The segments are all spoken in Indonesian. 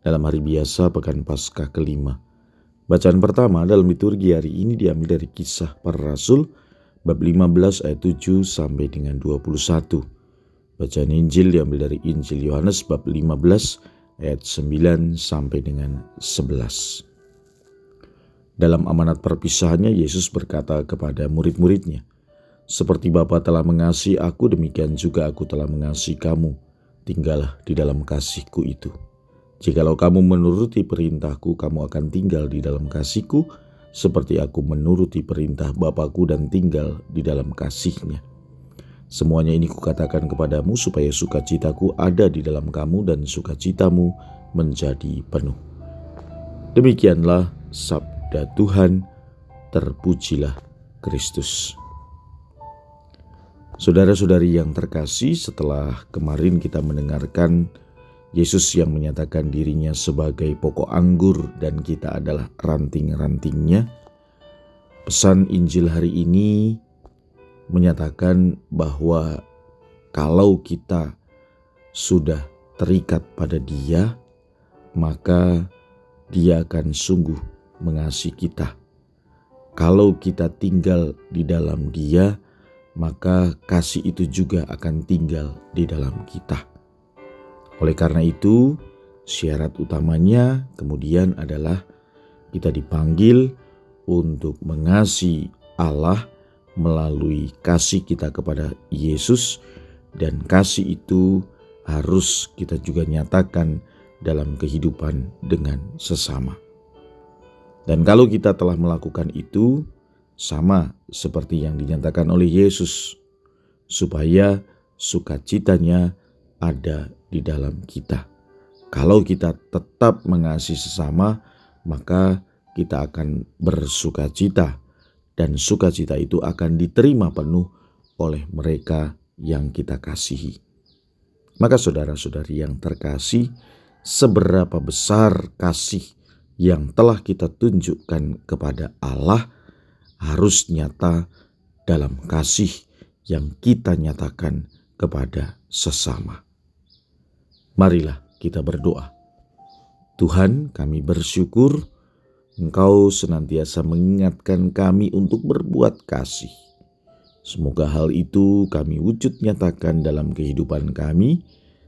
dalam hari biasa pekan Paskah kelima. Bacaan pertama dalam liturgi hari ini diambil dari kisah para rasul bab 15 ayat 7 sampai dengan 21. Bacaan Injil diambil dari Injil Yohanes bab 15 ayat 9 sampai dengan 11. Dalam amanat perpisahannya Yesus berkata kepada murid-muridnya, "Seperti Bapa telah mengasihi aku, demikian juga aku telah mengasihi kamu. Tinggallah di dalam kasihku itu." Jikalau kamu menuruti perintahku, kamu akan tinggal di dalam kasihku, seperti aku menuruti perintah Bapakku dan tinggal di dalam kasihnya. Semuanya ini kukatakan kepadamu supaya sukacitaku ada di dalam kamu dan sukacitamu menjadi penuh. Demikianlah sabda Tuhan, terpujilah Kristus. Saudara-saudari yang terkasih, setelah kemarin kita mendengarkan Yesus yang menyatakan dirinya sebagai pokok anggur dan kita adalah ranting-rantingnya. Pesan Injil hari ini menyatakan bahwa kalau kita sudah terikat pada Dia, maka Dia akan sungguh mengasihi kita. Kalau kita tinggal di dalam Dia, maka kasih itu juga akan tinggal di dalam kita. Oleh karena itu, syarat utamanya kemudian adalah kita dipanggil untuk mengasihi Allah melalui kasih kita kepada Yesus dan kasih itu harus kita juga nyatakan dalam kehidupan dengan sesama. Dan kalau kita telah melakukan itu, sama seperti yang dinyatakan oleh Yesus, supaya sukacitanya ada di dalam kita. Kalau kita tetap mengasihi sesama, maka kita akan bersuka cita, dan sukacita itu akan diterima penuh oleh mereka yang kita kasihi. Maka, saudara-saudari yang terkasih, seberapa besar kasih yang telah kita tunjukkan kepada Allah harus nyata dalam kasih yang kita nyatakan kepada sesama. Marilah kita berdoa. Tuhan, kami bersyukur Engkau senantiasa mengingatkan kami untuk berbuat kasih. Semoga hal itu kami wujud nyatakan dalam kehidupan kami,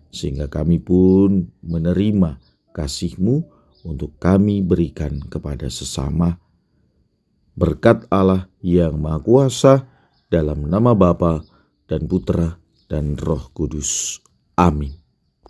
sehingga kami pun menerima kasih-Mu untuk kami berikan kepada sesama. Berkat Allah yang Maha Kuasa, dalam nama Bapa dan Putra dan Roh Kudus. Amin.